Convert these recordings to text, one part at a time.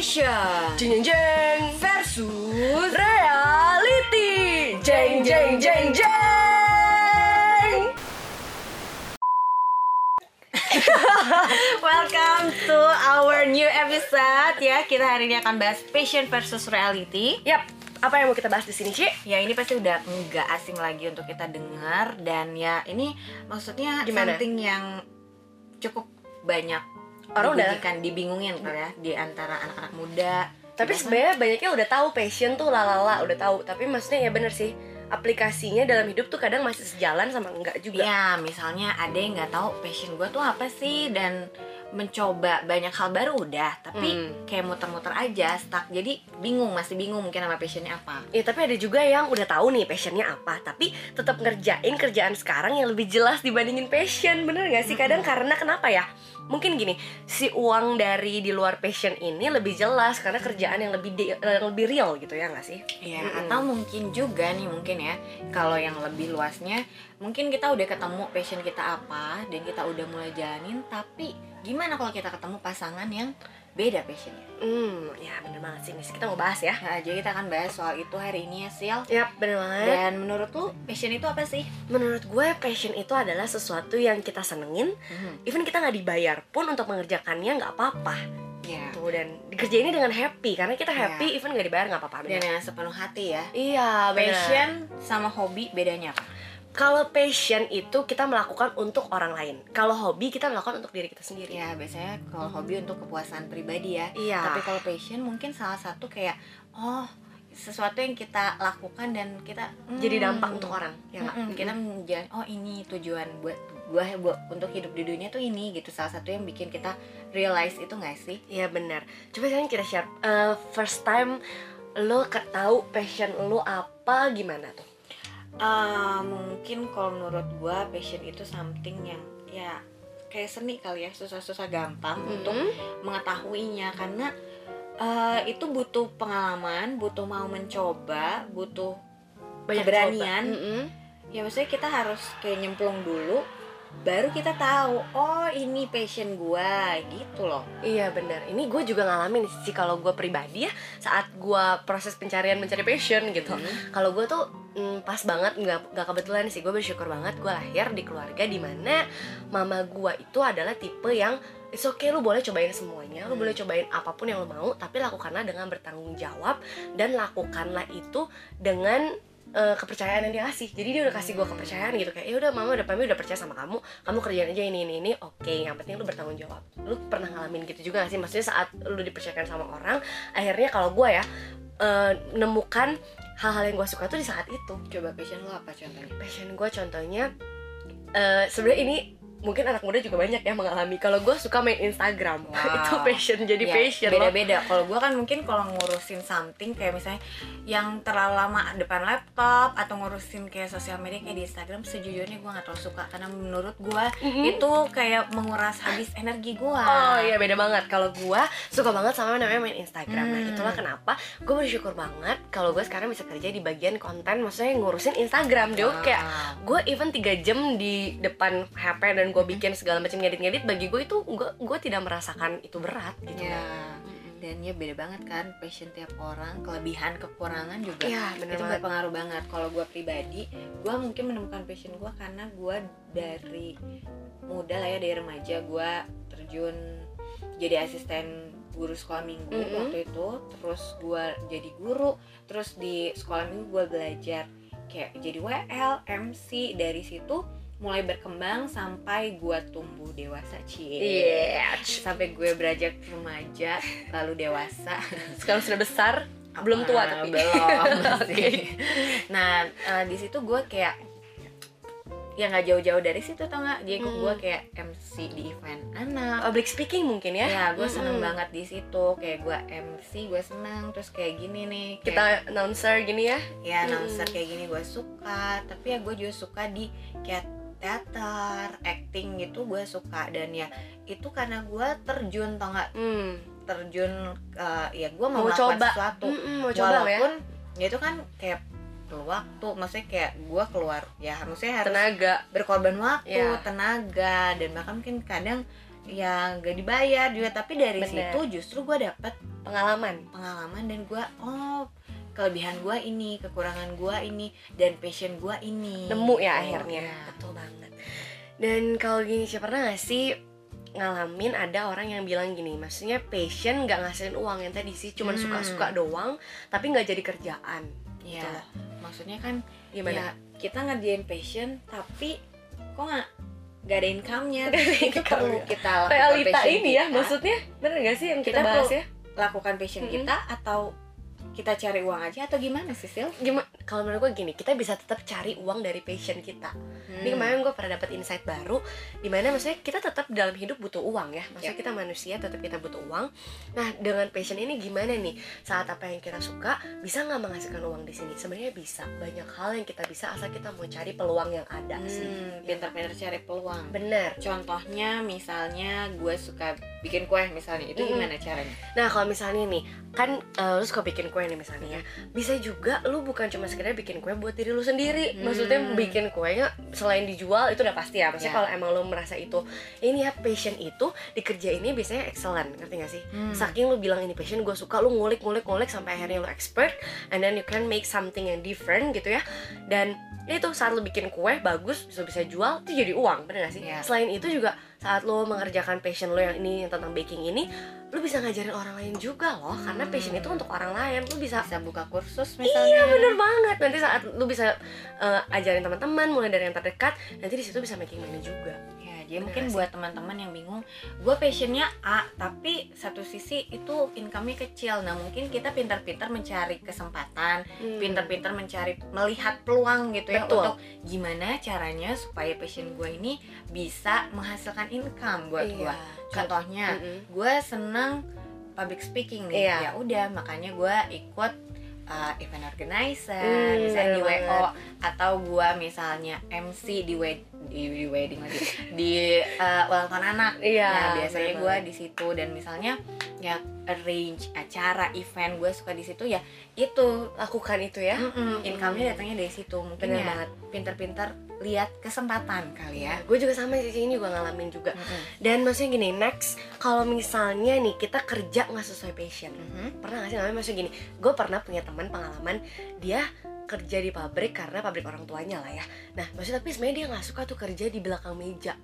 Passion Jeng jeng jeng versus Reality Jeng jeng jeng jeng Welcome to our new episode ya. Kita hari ini akan bahas passion versus reality. Yap, apa yang mau kita bahas di sini, Ci? Ya ini pasti udah nggak asing lagi untuk kita dengar dan ya ini maksudnya Gimana? something yang cukup banyak Orang udah- dibingungkan, dibingungin kali ya di antara anak-anak muda. Tapi sebenarnya banyaknya udah tahu passion tuh lalala udah tahu. Tapi maksudnya ya bener sih aplikasinya dalam hidup tuh kadang masih sejalan sama enggak juga. Ya, misalnya ada yang nggak tahu passion gue tuh apa sih dan mencoba banyak hal baru udah, tapi Hmm. kayak muter-muter aja, stuck. Jadi bingung, masih bingung mungkin sama passionnya apa. Ya tapi ada juga yang udah tahu nih passionnya apa Tapi tetap ngerjain kerjaan sekarang yang lebih jelas dibandingin passion Bener gak sih? Kadang karena kenapa ya? Mungkin gini, si uang dari di luar passion ini lebih jelas Karena kerjaan yang lebih di- yang lebih real gitu ya gak sih? Ya, Mm-mm. atau mungkin juga nih mungkin ya, kalau yang lebih luasnya, mungkin kita udah ketemu passion kita apa dan kita udah mulai jalanin, tapi gimana kalau kita ketemu pasangan yang beda passionnya? Hmm, ya bener banget sih nih Kita mau bahas ya Nah, jadi kita akan bahas soal itu hari ini ya, Sil. Yap, bener banget Dan menurut lu passion itu apa sih? Menurut gue passion itu adalah sesuatu yang kita senengin Even kita nggak dibayar pun untuk mengerjakannya nggak apa-apa Ya. Tuh, dan dikerjainnya dengan happy Karena kita Iya. happy even nggak dibayar nggak apa-apa Dan yang sepenuh hati ya. Iya, bener. Passion sama hobi bedanya apa? Kalau passion itu kita melakukan untuk orang lain. Kalau hobi kita melakukan untuk diri kita sendiri. Ya biasanya kalau hobi untuk kepuasan pribadi ya. Iya. Tapi kalau passion mungkin salah satu kayak oh sesuatu yang kita lakukan dan kita hmm, Jadi dampak untuk orang. Ya nggak? mm-mm, kita menjadi oh ini tujuan buat gua buat untuk hidup di dunia tuh ini gitu. Salah satu yang bikin kita realize itu nggak sih? Iya benar. Coba sekarang kita share. eh, first time lo tahu passion lo apa gimana tuh? Eh, mungkin kalau menurut gua passion itu something yang ya kayak seni kali ya susah-susah gampang untuk mengetahuinya karena eh, itu butuh pengalaman, butuh mau mencoba, butuh keberanian. coba. Mm-mm. Ya maksudnya kita harus kayak nyemplung dulu, baru kita tahu oh ini passion gua gitu loh. Iya benar. Ini gue juga ngalamin sih kalau gue pribadi ya saat gue proses pencarian mencari passion gitu. Hmm. Kalau gue tuh mm, pas banget nggak nggak kebetulan sih gue bersyukur banget gue lahir di keluarga di mana mama gue itu adalah tipe yang It's okay, lu boleh cobain semuanya, lu Hmm. boleh cobain apa pun yang lu mau, tapi lakukanlah dengan bertanggung jawab dan lakukanlah itu dengan eh, kepercayaan yang dia kasih. Jadi dia udah kasih gue kepercayaan gitu kayak, ya udah mama udah mami udah percaya sama kamu, kamu kerjain aja ini ini ini, oke. Yang penting lu bertanggung jawab. Lu pernah ngalamin gitu juga gak sih? Maksudnya saat lu dipercayakan sama orang, akhirnya kalau gue ya eh, nemukan hal-hal yang gue suka tuh di saat itu Coba passion lo apa contohnya? passion gue contohnya eh sebenarnya ini mungkin anak muda juga banyak ya mengalami kalau gue suka main Instagram Wow. itu passion jadi Ya, passion loh beda-beda. Kalau gua kan mungkin kalau ngurusin something kayak misalnya yang terlalu lama depan laptop atau ngurusin kayak sosial media kayak di Instagram sejujurnya gua nggak terlalu suka karena menurut gua Mhm. itu kayak menguras habis energi gua. Oh iya beda banget kalau gue suka banget sama namanya main Instagram Nah Hmm. itulah kenapa gue bersyukur banget kalau gue sekarang bisa kerja di bagian konten Maksudnya ngurusin Instagram Dia Wow. kayak gue even 3 jam di depan HP dan gue bikin segala macam ngedit-ngedit Bagi gue itu gue gue tidak merasakan itu berat gitu Ya. Dan ya beda banget kan passion tiap orang, kelebihan kekurangan juga. Iya bener itu banget berpengaruh banget kalau gue pribadi gue mungkin menemukan passion gue karena gue dari muda lah ya dari remaja gue terjun jadi asisten guru sekolah minggu Mhm. waktu itu terus gue jadi guru terus di sekolah minggu gue belajar kayak jadi WL MC dari situ mulai berkembang sampai gue tumbuh dewasa cie. Iya. Sampai gue beranjak remaja lalu dewasa. Sekarang sudah besar? Belum tua Ah, tapi. belum sih. Nah eh, di situ gue kayak ya nggak jauh-jauh dari situ tau nggak? Jadi Hmm. gue kayak MC di event anak. Public speaking mungkin ya? Ya gue seneng banget di situ. Kayak gue MC gue seneng terus kayak gini nih kayak, kita announcer gini ya? Ya announcer Mm. kayak gini gue suka. Tapi ya gue juga suka di kayak teater acting gitu gue suka. Dan ya itu karena gue terjun tau nggak? Hmm. terjun eh, ya gue mau, mau melakukan coba. sesuatu. Mm-mm, mau coba ya. Walaupun ya itu kan kayak perlu waktu maksudnya kayak gue keluar. Ya harusnya harus tenaga. berkorban waktu Iya. tenaga dan bahkan mungkin kadang ya nggak dibayar juga. Tapi dari Bener. situ justru gue dapet pengalaman. pengalaman dan gue oh kelebihan gue ini kekurangan gue ini dan passion gue ini nemu ya Gitu. akhirnya Ya. betul banget dan kalau gini sih pernah gak sih ngalamin ada orang yang bilang gini maksudnya passion nggak ngasilin uang yang tadi sih cuman Hmm. suka-suka doang tapi nggak jadi kerjaan ya Gitu. maksudnya kan gimana ya kita ngerjain passion tapi kok nggak nggak ada income-nya itu income perlu ya. kita lakukan realita passion ini ya kita, maksudnya bener gak sih yang kita, Kita bahas ya lakukan passion Mm-mm. kita atau kita cari uang aja atau gimana sih Sil? gimana kalau menurut gue gini kita bisa tetap cari uang dari passion kita Hmm. Ini kemarin gue pernah dapat insight baru Di mana maksudnya kita tetap dalam hidup butuh uang ya Maksudnya Yap. kita manusia tetap kita butuh uang Nah dengan passion ini gimana nih Saat apa yang kita suka Bisa nggak menghasilkan uang di sini Sebenarnya bisa Banyak hal yang kita bisa Asal kita mau cari peluang yang ada sih Hmm, pintar-pintar cari peluang. Bener Contohnya misalnya gue suka bikin kue misalnya itu Mm-mm. gimana caranya? Nah kalau misalnya nih Kan eh, lu suka bikin kue nih misalnya ya Bisa juga lu bukan cuma sekedar bikin kue buat diri lu sendiri Hmm. Maksudnya bikin kuenya selain dijual itu udah pasti ya Maksudnya Ya. kalau emang lu merasa itu Ini ya passion itu dikerjainnya biasanya excellent Ngerti gak sih? Hmm. Saking lu bilang ini passion gue suka Lu ngulik ngulik ngulik sampai akhirnya lu expert And then you can make something yang different gitu ya Dan ya itu saat lu bikin kue bagus bisa bisa jual itu jadi uang bener gak sih? Ya. Selain itu juga saat lu mengerjakan passion lu yang ini yang tentang baking ini lu bisa ngajarin orang lain juga loh karena Hmm. passion itu untuk orang lain lu bisa bisa buka kursus misalnya. Iya bener banget nanti saat lu bisa eh, ajarin teman-teman mulai dari yang terdekat nanti di situ bisa making money juga Ya, jadi Bener mungkin sih? buat teman-teman yang bingung, gue passionnya A, tapi satu sisi itu income-nya kecil. Nah, mungkin kita pintar-pintar mencari kesempatan, pintar-pintar mencari melihat peluang gitu ya Betul. untuk gimana caranya supaya passion gue ini bisa menghasilkan income buat Iya. gue. Contohnya, Mm-mm. gue seneng public speaking nih. Iya. Ya udah, makanya gue ikut uh, event organizer, Hmm, misalnya di WO atau gue misalnya MC di wed di, di wedding lagi di uh, ulang tahun anak. Iya, Nah, biasanya gue di situ dan misalnya ya arrange acara event gue suka di situ ya itu lakukan itu ya mm-mm, income-nya datangnya dari situ mungkin Bener ya banget. Lihat kesempatan kali ya. gue juga sama sih ini juga ngalamin juga Mm-mm. dan maksudnya gini next kalau misalnya nih kita kerja nggak sesuai passion Mhm. pernah gak sih ngalamin maksudnya gini gue pernah punya teman pengalaman dia kerja di pabrik karena pabrik orang tuanya lah ya nah maksudnya tapi sebenarnya dia nggak suka tuh kerja di belakang meja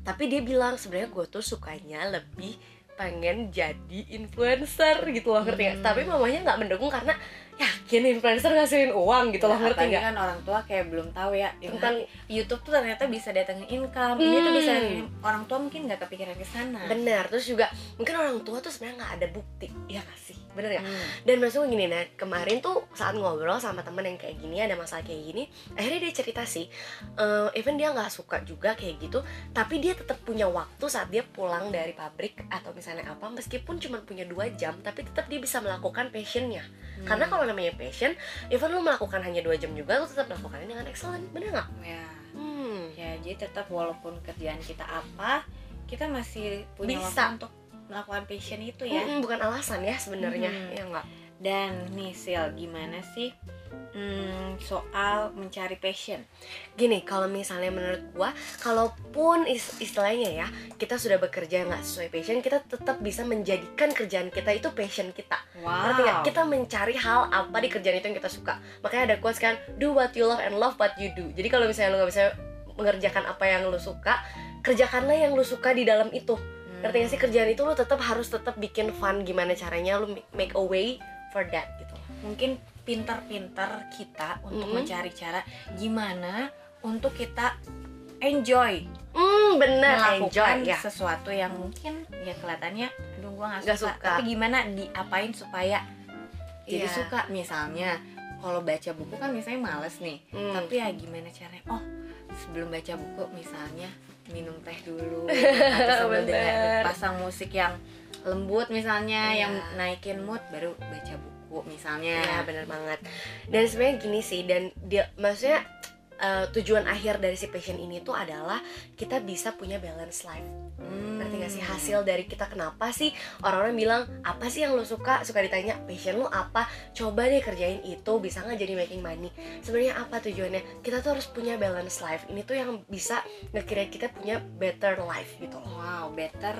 tapi dia bilang sebenarnya gue tuh sukanya lebih pengen jadi influencer gitu loh ngerti nggak? Hmm. tapi mamanya nggak mendukung karena yakin influencer ngasihin uang gitu loh Ya, ngerti nggak kan orang tua kayak belum tahu ya ya, tentang YouTube tuh ternyata bisa datangin income ini tuh Hmm. bisa orang tua mungkin nggak kepikiran ke sana benar terus juga mungkin orang tua tuh sebenarnya nggak ada bukti ya gak sih bener ya? Hmm. dan maksudnya gini nah kemarin tuh saat ngobrol sama temen yang kayak gini ada masalah kayak gini akhirnya dia cerita sih eh, even dia nggak suka juga kayak gitu tapi dia tetap punya waktu saat dia pulang dari pabrik atau misalnya apa meskipun cuma punya dua jam tapi tetap dia bisa melakukan passionnya. Hmm. karena kalau namanya passion even lu melakukan hanya dua jam juga lu tetap melakukannya dengan excellent. Bener nggak? Ya. Hmm. Ya jadi tetap walaupun kerjaan kita apa kita masih punya Bisa. waktu untuk melakukan passion itu ya. Mm-mm, bukan alasan ya sebenarnya Hmm. ya nggak? Dan nih Sil gimana sih hmm, soal mencari passion? Gini kalau misalnya menurut gua kalaupun is- istilahnya ya kita sudah bekerja nggak sesuai passion kita tetap bisa menjadikan kerjaan kita itu passion kita. Wow ngerti nggak? Kita mencari hal apa di kerjaan itu yang kita suka. Makanya ada quotes kan do what you love and love what you do. Jadi kalau misalnya lu nggak bisa mengerjakan apa yang lu suka kerjakanlah yang lu suka di dalam itu. Hmm. Ngerti nggak sih kerjaan itu lu tetap harus tetap bikin fun gimana caranya lu make- a way for that gitu mungkin pintar-pintar kita untuk Mhm. mencari cara gimana untuk kita enjoy hmm bener melakukan enjoy ya sesuatu yang mungkin ya kelihatannya aduh gua nggak Nggak suka. suka. tapi gimana diapain supaya jadi Iya. suka misalnya kalau baca buku kan misalnya males nih Hmm. tapi ya gimana caranya oh sebelum baca buku misalnya minum teh dulu atau sambil dengar pasang musik yang lembut misalnya Iya. yang naikin mood baru baca buku misalnya. Iya bener banget. Dan sebenarnya gini sih Dan dia maksudnya eh, tujuan akhir dari si passion ini tuh adalah kita bisa punya balance life. Hmm. ngerti gak sih? Hasil dari kita kenapa sih orang-orang bilang apa sih yang lo suka? Suka ditanya passion lo apa? Coba deh kerjain itu bisa nggak jadi making money? Sebenarnya apa tujuannya? Kita tuh harus punya balance life. Ini tuh yang bisa ngekira kita punya better life gitu loh. Wow, better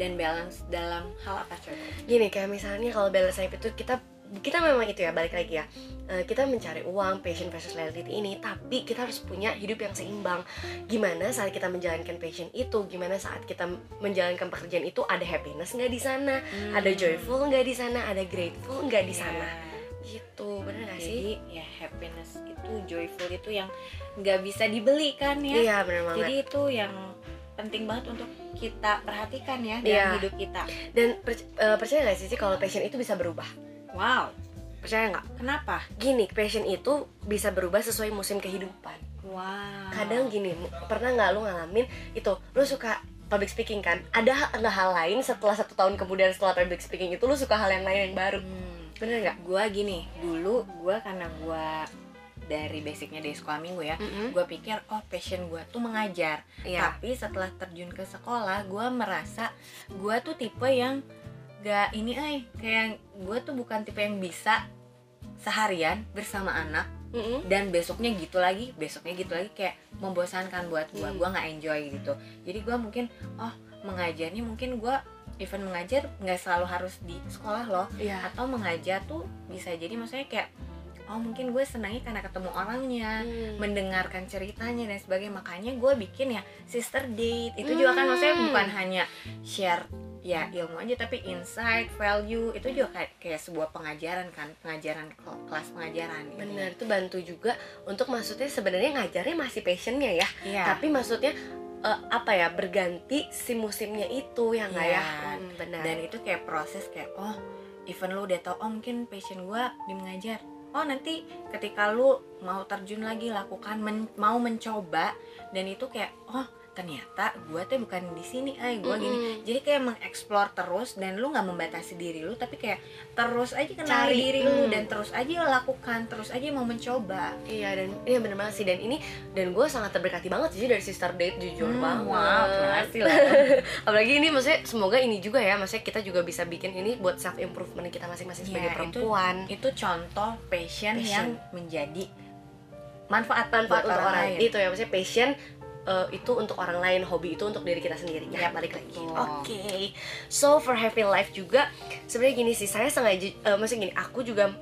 dan balance dalam hal apa coba? gini kayak misalnya kalau balance life itu kita kita memang itu ya balik lagi ya. Eh, kita mencari uang passion versus reality ini tapi kita harus punya hidup yang seimbang. Gimana saat kita menjalankan passion itu? Gimana saat kita menjalankan pekerjaan itu? Ada happiness nggak di sana? Ada joyful nggak di sana? Ada grateful nggak di sana? Ya. gitu bener gak sih? Jadi ya happiness itu joyful itu yang nggak bisa dibeli kan ya. iya bener banget. Jadi itu yang penting banget untuk kita perhatikan ya dalam Iya. hidup kita. dan per- eh, percaya gak sih sih kalau passion itu bisa berubah Wow, percaya nggak? Kenapa? gini passion itu bisa berubah sesuai musim kehidupan. Wow. kadang gini pernah nggak lu ngalamin itu? Lu suka public speaking kan? Ada nggak hal lain setelah satu tahun kemudian setelah public speaking itu lu suka hal yang lain yang baru. Hmm. bener nggak? Gua gini, dulu gua karena gua dari basicnya dari sekolah minggu ya, gue pikir oh passion gue tuh mengajar. iya. Tapi setelah terjun ke sekolah, gue merasa gue tuh tipe yang gak ini ay kayak gue tuh bukan tipe yang bisa seharian bersama anak Mm-mm. dan besoknya gitu lagi besoknya gitu lagi kayak membosankan buat gue Hmm. gue nggak enjoy gitu jadi gue mungkin oh mengajarnya mungkin gue even mengajar nggak selalu harus di sekolah loh iya atau mengajar tuh bisa jadi maksudnya kayak oh mungkin gue senangnya karena ketemu orangnya Hmm. mendengarkan ceritanya dan sebagainya makanya gue bikin ya sister date itu juga kan maksudnya Hmm. bukan hanya share ya ilmu aja tapi insight value itu juga kayak, kayak sebuah pengajaran kan pengajaran kel- kelas pengajaran gitu. bener itu bantu juga untuk maksudnya sebenarnya ngajarnya masih passionnya ya Iya. tapi maksudnya eh, apa ya berganti si musimnya itu yang nggak Iya. ya Hmm, benar dan itu kayak proses kayak oh even lu udah tau oh mungkin passion gue di mengajar oh nanti ketika lu mau terjun lagi lakukan men- mau mencoba dan itu kayak oh ternyata gue tuh bukan di sini ay gue gini Mm-mm. jadi kayak mengeksplor terus dan lu nggak membatasi diri lu tapi kayak terus aja kenali Cari, diri lu mm. dan terus aja lakukan terus aja mau mencoba Iya dan iya bener banget sih dan ini dan gue sangat terberkati banget sih dari sister date jujur Hmm, banget. wow terima kasih lah Apalagi ini maksudnya semoga ini juga ya maksudnya kita juga bisa bikin ini buat self improvement kita masing-masing sebagai Iya, itu- perempuan. itu contoh passion, Passion. yang menjadi manfaat Manfaat buat untuk orang, lain. itu ya maksudnya passion eh, itu untuk orang lain, hobi itu untuk diri kita sendiri ya. Balik lagi. Oke. So for happy life juga sebenarnya gini sih saya sengaja eh, maksudnya gini aku juga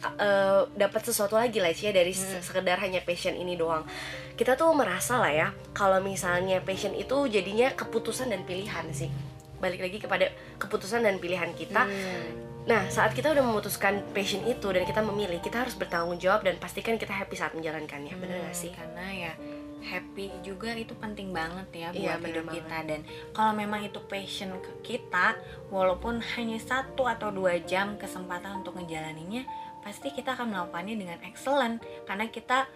eh, dapat sesuatu lagi lah Cia dari Hmm. sekedar hanya passion ini doang. Kita tuh merasa lah ya kalau misalnya passion itu jadinya keputusan dan pilihan sih. Balik lagi kepada keputusan dan pilihan kita. Hmm. Nah, saat kita udah memutuskan passion itu dan kita memilih, kita harus bertanggung jawab dan pastikan kita happy saat menjalankannya. Bener gak Hmm, sih? Karena ya happy juga itu penting banget ya Iya, buat bener hidup banget. kita dan kalau memang itu passion ke kita walaupun hanya satu atau dua jam kesempatan untuk ngejalaninnya pasti kita akan melakukannya dengan excellent karena kita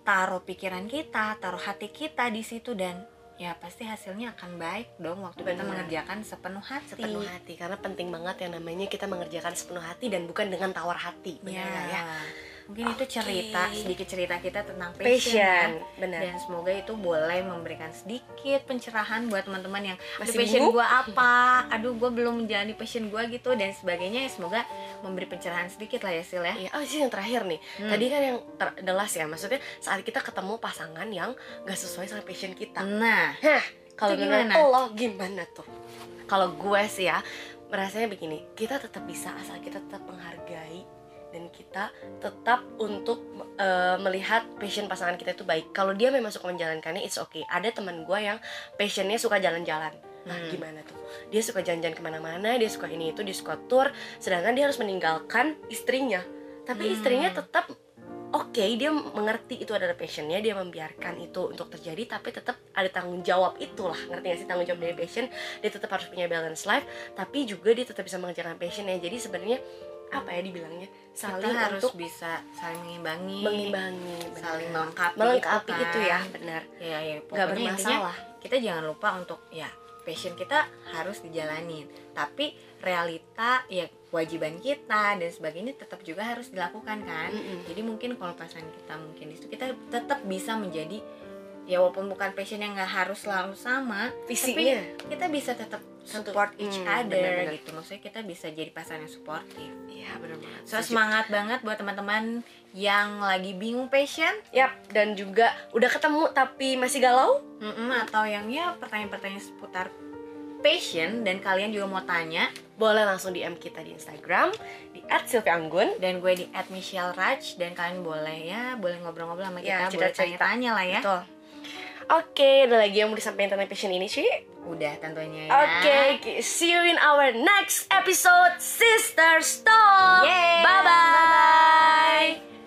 taruh pikiran kita taruh hati kita di situ dan ya pasti hasilnya akan baik dong waktu kita Bener. mengerjakan sepenuh hati Sepenuh hati, karena penting banget yang namanya kita mengerjakan sepenuh hati dan bukan dengan tawar hati. Bener ya, nggak ya? Mungkin itu cerita sedikit cerita kita tentang passion, ya. Passion, bener. dan semoga itu boleh memberikan sedikit pencerahan buat teman-teman yang aduh Masih passion gue apa aduh gue belum menjalani passion gue gitu dan sebagainya ya semoga memberi pencerahan sedikit lah ya Sil ya Iya, oh sih yang terakhir nih. Hmm. Tadi kan yang ter- jelas ya, maksudnya saat kita ketemu pasangan yang gak sesuai sama passion kita. nah Hah, kalau gimana? lo gimana tuh? Kalau gue sih ya, merasanya begini, kita tetap bisa asal kita tetap menghargai dan kita tetap untuk eh, melihat passion pasangan kita itu baik. Kalau dia memang suka menjalankannya, it's okay. Ada teman gue yang passionnya suka jalan-jalan. Nah, Hmm. gimana tuh? Dia suka jalan-jalan ke mana-mana, dia suka ini itu, dia suka tour, sedangkan dia harus meninggalkan istrinya. Tapi Hmm. istrinya tetap oke dia mengerti itu adalah passionnya dia membiarkan itu untuk terjadi tapi tetap ada tanggung jawab itulah ngerti gak sih tanggung jawab dari passion dia tetap harus punya balance life tapi juga dia tetap bisa mengerjakan passionnya jadi sebenarnya apa ya dibilangnya saling kita harus untuk bisa saling mengimbangi mengimbangi benar. saling melengkapi melengkapi gitu itu kan. ya benar ya ya nggak pokoknya intinya bermasalah kita jangan lupa untuk ya passion kita harus dijalanin tapi realita ya kewajiban kita dan sebagainya tetap juga harus dilakukan kan Mm-mm. jadi mungkin kalau pasangan kita mungkin di situ kita tetap bisa menjadi ya walaupun bukan passion yang nggak harus selalu sama Visinya. tapi kita bisa tetap support each Hmm, other benar-benar. gitu maksudnya kita bisa jadi pasangan yang suportif Iya benar banget. so Setuju. semangat banget buat teman-teman yang lagi bingung passion Yap, dan juga udah ketemu tapi masih galau? Mm-mm, atau yang ya pertanyaan-pertanyaan seputar passion dan kalian juga mau tanya Boleh langsung DM kita di Instagram di @sylviaanggun. dan gue di @michelle_raj dan kalian boleh ya boleh ngobrol-ngobrol sama Ya, kita boleh cerita-cerita. tanya-tanya lah ya Betul. Oke, ada lagi yang mau disampaikan tentang passion ini, Ci? udah tentunya ya Oke, see you in our next episode, Sister Talk. Bye-bye.